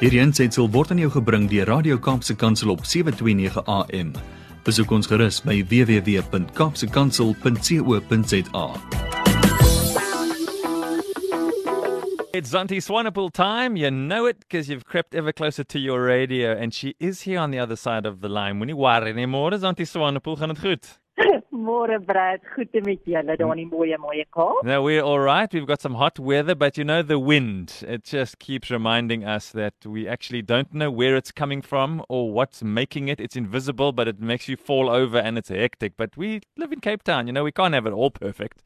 Hierdie aanseit word aan jou gebring deur Radio Kaapse Kansel op 7:29 AM. Besoek ons gerus by www.kapsekansel.co.za. It's Zanti Swanepoel time. You know it because you've crept ever closer to your radio, and she is here on the other side of the line. Moenie worry anymore. Zanti Swanepoel, gaan dit goed? Môre mooie mooie. No, we're all right. We've got some hot weather, but you know the wind. It just keeps reminding us that we actually don't know where it's coming from or what's making it. It's invisible, but it makes you fall over and it's hectic. But we live in Cape Town. You know, we can't have it all perfect.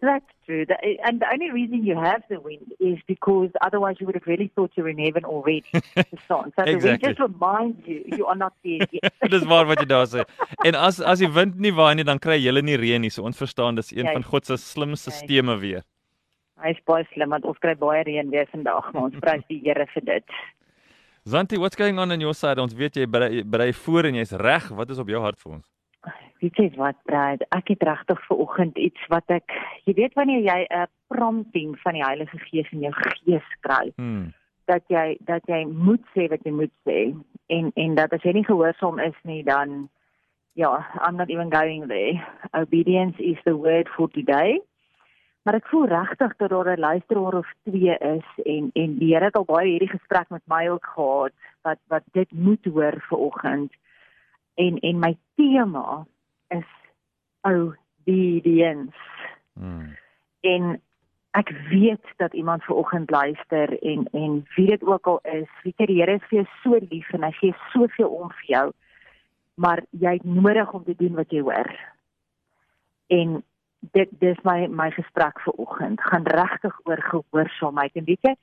That's true. The, and the only reason you have the wind is because otherwise you would have really thought you're in heaven already. sun. So the wind Exactly. just reminds you you are not there yet. dis waar wat jy daar sê. En as as die wind nie waai nie, dan kry jy nie reën nie. So ons verstaan dis een Jy- van God se slimste jy- stelsels weer. Hy's baie slim want ons kry baie reën weer vandag, maar ons prys die Here vir dit. Zanti, what's going on on your side? Ons weet jy berei berei voor en jy's reg. Wat is op jou hart vir ons? Weet jy wat, Brad? Ek het regtig ver oggend iets wat ek jy weet wanneer jy 'n prompting van die Heilige Gees in jou gees kry. Hmm. dat jy dat jy moet sê wat jy moet sê en en dat as jy nie gehoorsaam is nie dan ja I'm not even going there obedience is the word for today maar ek voel regtig dat daar 'n luisteraar of twee is en en die Here het al baie hierdie gesprek met my ook gehad wat wat dit moet hoor vir oggend en en my tema is obedience Hmm. en ek weet dat iemand ver oggend luister en en wie dit ook al is, weet jy die Here is vir jou so lief en hy gee soveel om vir jou. Maar jy het nodig om te doen wat jy hoor. En dit dis my my gesprek vir oggend gaan regtig oor gehoorsaamheid en weet jy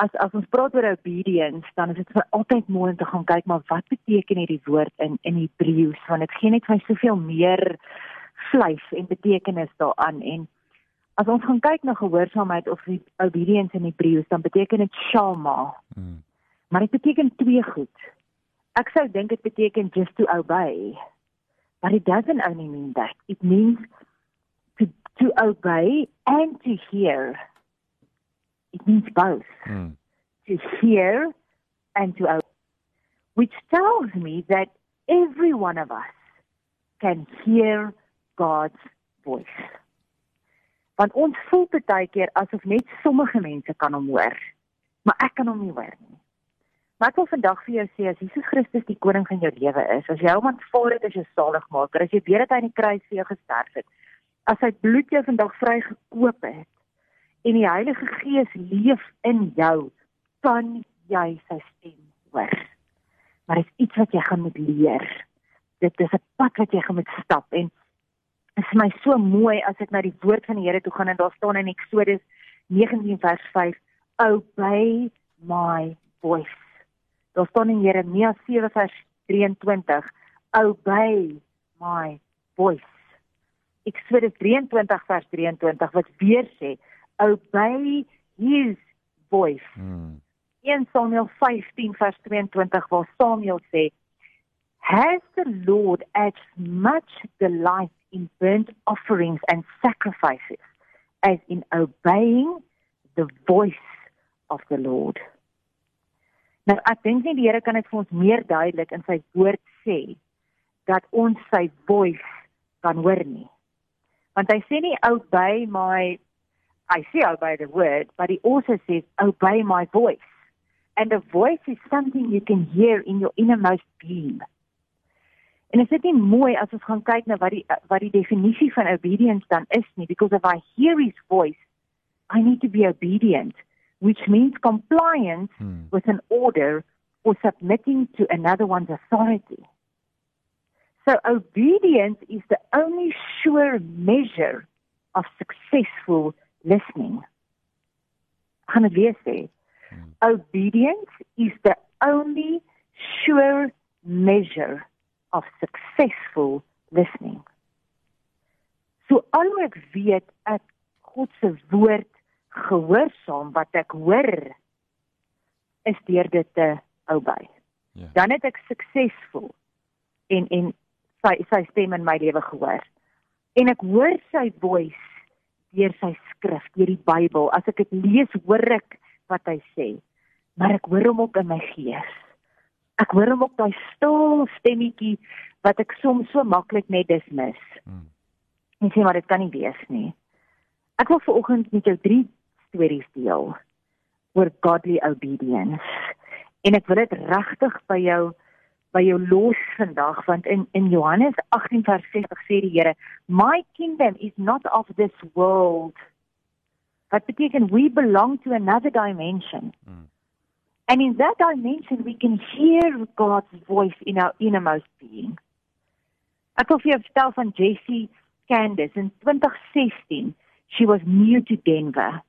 as as ons praat oor obedience dan is dit vir altyd mooi om te gaan kyk maar wat beteken hierdie woord in in Hebreëus want dit gee net vir my soveel meer vleis en betekenis daaraan en As ons gaan kyk na gehoorsaamheid of die obedience in Hebreëus, dan beteken dit shama, Hmm. maar dit beteken twee goed. Ek sou dink dit beteken just to obey. But it doesn't only mean that. It means to to obey and to hear. It means both. Hmm. To hear and to obey. Which tells me that every one of us can hear God's voice. Want ons voel baie keer asof net sommige mense kan hom hoor, maar ek kan hom nie hoor nie. Maar ek wil vandag vir jou sê as Jesus Christus die koning van jou lewe is, as jy hom aanvaar het as jou saligmaker, as jy weet dat hy aan die kruis vir jou gesterf het, as sy bloed jou vandag vrygekoop het en die Heilige Gees leef in jou, kan jy sy stem hoor. Maar dit is iets wat jy gaan moet leer. Dit is 'n pad wat jy gaan moet stap en dit is my so mooi as ek na die woord van die Here toe gaan en daar staan in Eksodus 19 vers 5 obey my voice. Daar staan in Jeremia 7 vers 23 obey my voice. Eksodus 23 vers 23 wat weer sê obey his voice. Hmm. 1 Samuel 15 vers 22 waar Samuel sê Has the Lord as much delight in burnt offerings and sacrifices as in obeying the voice of the Lord. Nou ek dink nie die Here kan dit vir ons meer duidelik in sy woord sê dat ons sy voice kan hoor nie. Want hy sê nie obey my I say obey the word, but he also says obey my voice. And a voice is something you can hear in your innermost being. En is dit nie mooi as ons gaan kyk na wat die wat die definisie van obedience dan is nie because if I hear his voice I need to be obedient which means compliance Hmm. with an order or submitting to another one's authority. So obedience is the only sure measure of successful listening. Gaan dit weer sê. Obedience is the only sure measure of successful listening. So al hoe ek weet ek God se woord gehoorsaam wat ek hoor is deur dit te obey. Ja. Dan het ek suksesvol en en sy sy stem in my lewe gehoor. En ek hoor sy voice deur sy skrif, deur die Bybel. As ek dit lees, hoor ek wat hy sê. maar ek hoor hom ook in my gees. Ek hoor hom ook daai stil stemmetjie wat ek soms so maklik net dismis. Hmm. En sê maar dit kan nie wees nie. Ek wil vanoggend met jou drie stories deel oor godly obedience. En ek wil dit regtig by jou by jou los vandag want in in Johannes 18 vers 60 sê die Here, "My kingdom is not of this world." Wat beteken we belong to another dimension. Mm. And in that dimension we can hear God's voice in our innermost being. Ek wil vir jou vertel van Jessie Candice in 2016. She was new to Denver.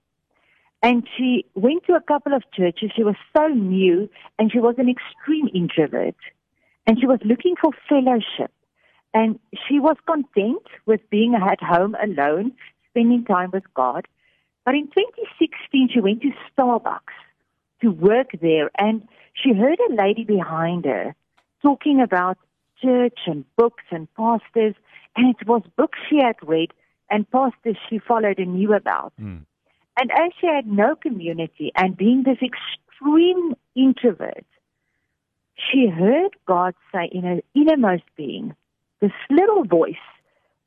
And she went to a couple of churches. She was so new and she was an extreme introvert. And she was looking for fellowship. And she was content with being at home alone, spending time with God. But in 2016, she went to Starbucks to work there and she heard a lady behind her talking about church and books and pastors. And it was books she had read and pastors she followed and knew about. Mm. And as she had no community and being this extreme introvert, she heard God say in her innermost being, this little voice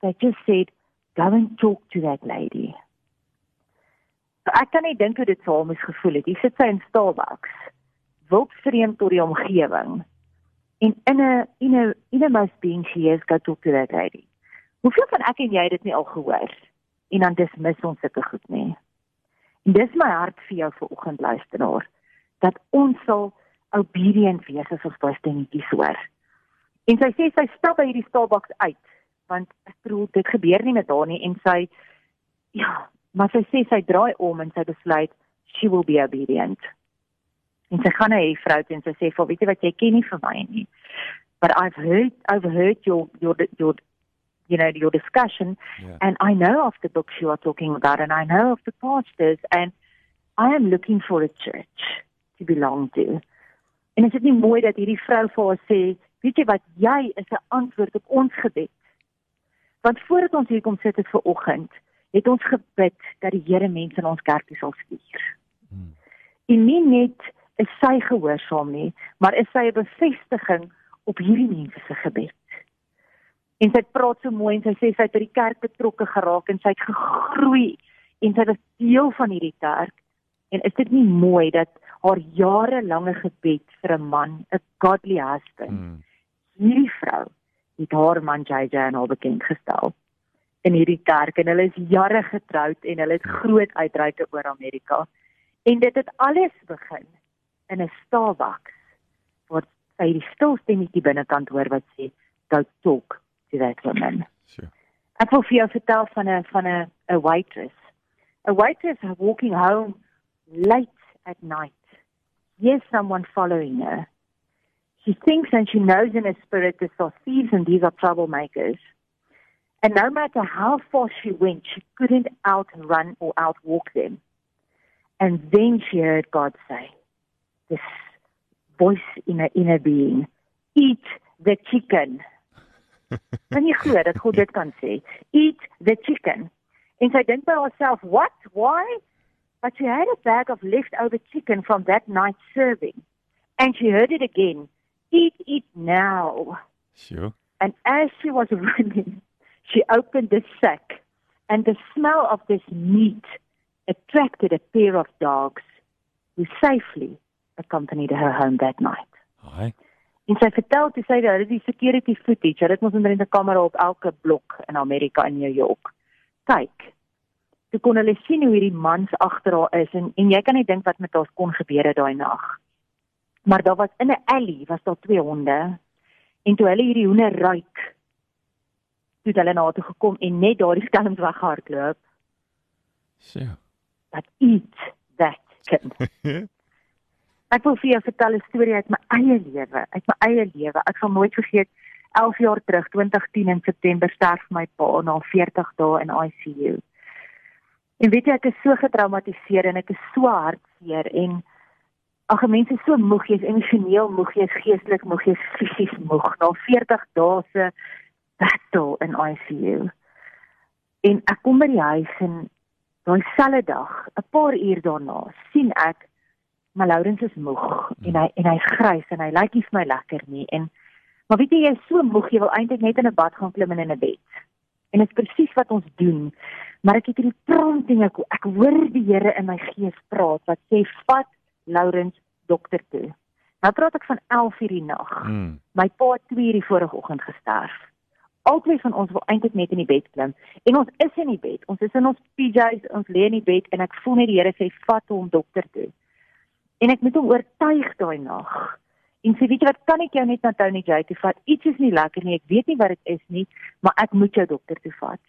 that just said, Go and talk to that lady. Ek kan nie dink hoe dit sou moes gevoel het. Hier sit sy in Starbucks, wild vreemd tot die omgewing. En in 'n in 'n innermost being she is go talk to that lady. Hoeveel van ek en jy dit nie al gehoor en dan dismiss ons sulke goed nie. En dis my hart vir jou vanoggend luisteraar dat ons sal obedient wees as ons daai stemmetjies hoor. En sy sê sy stap by hierdie Starbucks uit want ek bedoel dit gebeur nie met haar nie en sy ja, maar sy sê sy draai om en sy besluit she will be obedient. En sy gaan na haar vrou en sy sê vir weet jy wat jy ken nie vir my nie. But I've heard I've heard your your your you know your discussion yeah. and I know of the books you are talking about and I know of the pastors and I am looking for a church to belong to. En is dit nie mooi dat hierdie vrou vir haar sê, weet jy wat, jy is 'n antwoord op ons gebed. Want voordat ons hier kom sit het vir oggend, het ons gebid dat die Here mense in ons kerk sal stuur. Hmm. En nie net is sy gehoorsaam nie, maar is sy 'n bevestiging op hierdie mense se gebed. En sy praat so mooi en sy sê sy het by die kerk betrokke geraak en sy het gegroei en sy was deel van hierdie kerk. En is dit nie mooi dat haar jarelange gebed vir 'n man, 'n godly husband. Mm. Hierdie vrou het haar man JJ aan haar bekend gestel in hierdie kerk en hulle is jare getroud en hulle het ja. groot uitreike oor Amerika. En dit het alles begin in 'n Starbucks waar sy die stil stemmetjie binnekant hoor wat sê, "Go talk to that woman." Sure. Ek wil vir jou vertel van 'n van 'n 'n waitress. A waitress walking home late at night hears someone following her. She thinks and she knows in her spirit this are thieves and these are troublemakers. And no matter how far she went, she couldn't outrun or outwalk them. And then she heard God say, this voice in her inner being, eat the chicken. Kan jy glo dat God dit kan sê? Eat the chicken. En sy dink by haarself, "What? Why? But she had a bag of leftover chicken from that night's serving. And she heard it again. Eat it now. Sure. And as she was running, she opened the sack, and the smell of this meat attracted a pair of dogs who safely accompanied her home that night. Hi. En sy vertel toe sy dat die security footage, hulle het mos omtrent 'n kamera op elke blok in Amerika in New York. Kyk, toe kon hulle sien hoe hierdie mans agter haar is en en jy kan net dink wat met haar kon gebeur het daai nag. Maar daar was in 'n alley was daar twee honde en toe hulle hierdie hoender ruik toe hulle na toe gekom en net daardie skelms weghardloop. So. That eat that kind. ek wil vir jou vertel 'n storie uit my eie lewe, uit my eie lewe. Ek sal nooit vergeet 11 jaar terug 2010 in September sterf my pa na 40 dae in ICU. En weet jy ek is so getraumatiseer en ek is so hartseer en ag mense is so moeg, jy's emosioneel moeg, jy's geestelik moeg, jy's fisies moeg na 40 dae se battle in ICU. En ek kom by die huis en daai selfde dag, 'n paar uur daarna, sien ek maar Lourens is moeg en hy en hy's grys en hy lyk nie vir my lekker nie en maar weet jy jy is so moeg jy wil eintlik net in 'n bad gaan klim en in 'n bed. En dit is presies wat ons doen. Maar ek het hierdie prompting ek ek hoor die Here in my gees praat wat sê vat Lourens dokter toe. Nou praat ek van 11 uur die nag. Mm. My pa het 2 uur die vorige oggend gesterf. Albei van ons wil eintlik net in die bed klim en ons is in die bed. Ons is in ons PJs, ons lê in die bed en ek voel net die Here sê vat hom dokter toe. En ek moet hom oortuig daai nag. En sê weet jy wat kan ek jou net na Tony J toe vat? Iets is nie lekker nie. Ek weet nie wat dit is nie, maar ek moet jou dokter toe vat.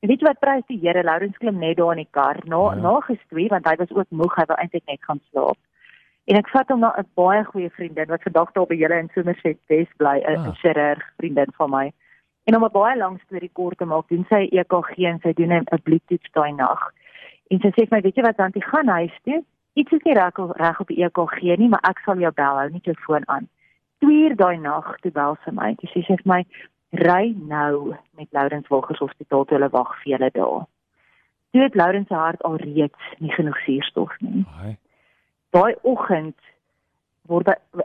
En weet jy wat prys die Here? Lourens klim net daar in die kar na Ja. na gestwee want hy was ook moeg, hy wou eintlik net gaan slaap. En ek vat hom na 'n baie goeie vriendin wat vandag daar by julle in Somerset West bly, 'n Ah. ah. chirurg vriendin van my. En om 'n baie lang storie kort te maak, doen sy EKG en sy doen 'n bloedtoets daai nag. En sy sê vir my, weet jy wat, Tantie, gaan huis toe. Iets is nie reg reg op die EKG nie, maar ek sal jou bel, hou net jou foon aan. 2 uur daai nag toe bel sy my. Sê sy vir my, ry nou met Lourens Wilgers Hospitaal toe hulle wag vir julle daar. Toe het Lourens se hart al reeds nie genoeg suurstof nie. Ai. Daai oggend word hy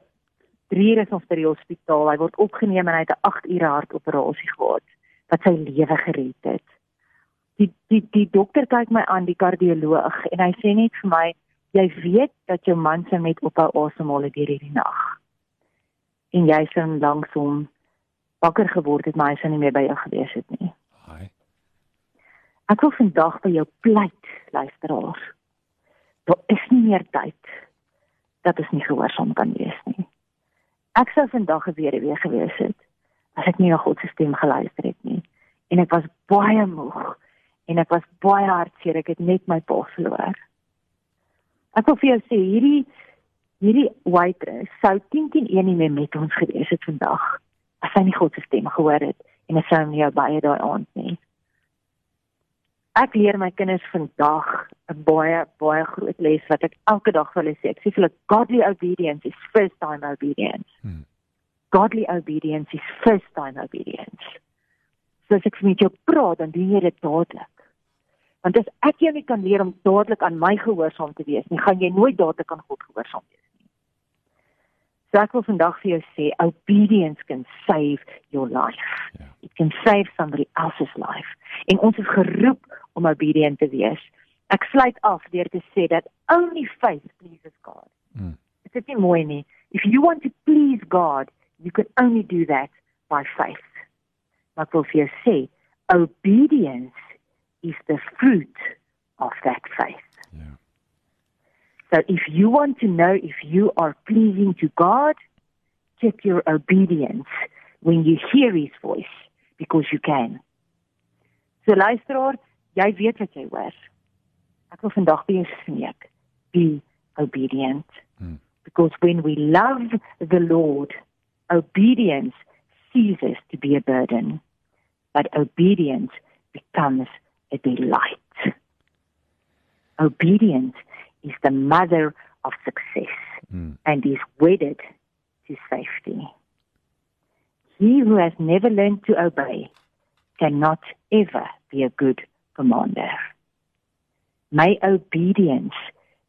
3 uur is ons by die hospitaal. Hy word opgeneem en hy het 'n 8 ure hartoperasie gehad wat sy lewe gered het. Die die die dokter kyk my aan, die kardioloog, en hy sê net vir my, jy weet dat jou man se met ophou asemhaal deur hierdie nag. En jy sou langsom wakker geword het, maar hy sou nie meer by jou gewees het nie. Ai. Ek wil vandag by jou pleit, luisteraars. Daar is nie meer tyd dat ons nie gehoorsaam kan wees nie. Ek sou vandag weer weer gewees het as ek nie na God se stem geluister het nie. En ek was baie moeg en ek was baie hartseer. Ek het net my pa verloor. Ek wil vir jou sê hierdie hierdie waitress sou 10 teen 1 nie meer met ons gewees het vandag as sy nie God se stem gehoor het en as sy hom nie jou baie daai aand nie. Ek leer my kinders vandag 'n baie baie groot les wat ek elke dag vir hulle sê. Ek sê vir hulle godly obedience is first time obedience. Hmm. Godly obedience is first time obedience. So as ek met jou praat, dan doen jy dit dadelik. Want as ek jou nie kan leer om dadelik aan my gehoorsaam te wees nie, gaan jy nooit dadelik aan God gehoorsaam wees. So ek wil vandag vir jou sê obedience can save your life. Ja. It can save somebody else's life. En ons is geroep om obedient te wees. Ek sluit af deur te sê dat only faith pleases God. Mm. Dit is nie mooi nie. If you want to please God, you can only do that by faith. Maar ek wil vir jou sê, obedience is the fruit of that faith. So if you want to know if you are pleasing to God, check your obedience when you hear his voice because you can. So luisteraar, jy weet wat jy hoor. Ek wil vandag by jou smeek, be obedient. Hmm. Because when we love the Lord, obedience ceases to be a burden, but obedience becomes a delight. Obedience is the mother of success Mm. and is wedded to safety. He who has never learned to obey cannot ever be a good commander. May obedience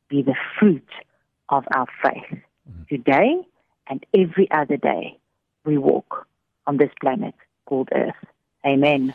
be the fruit of our faith today and every other day we walk on this planet called Earth. Amen.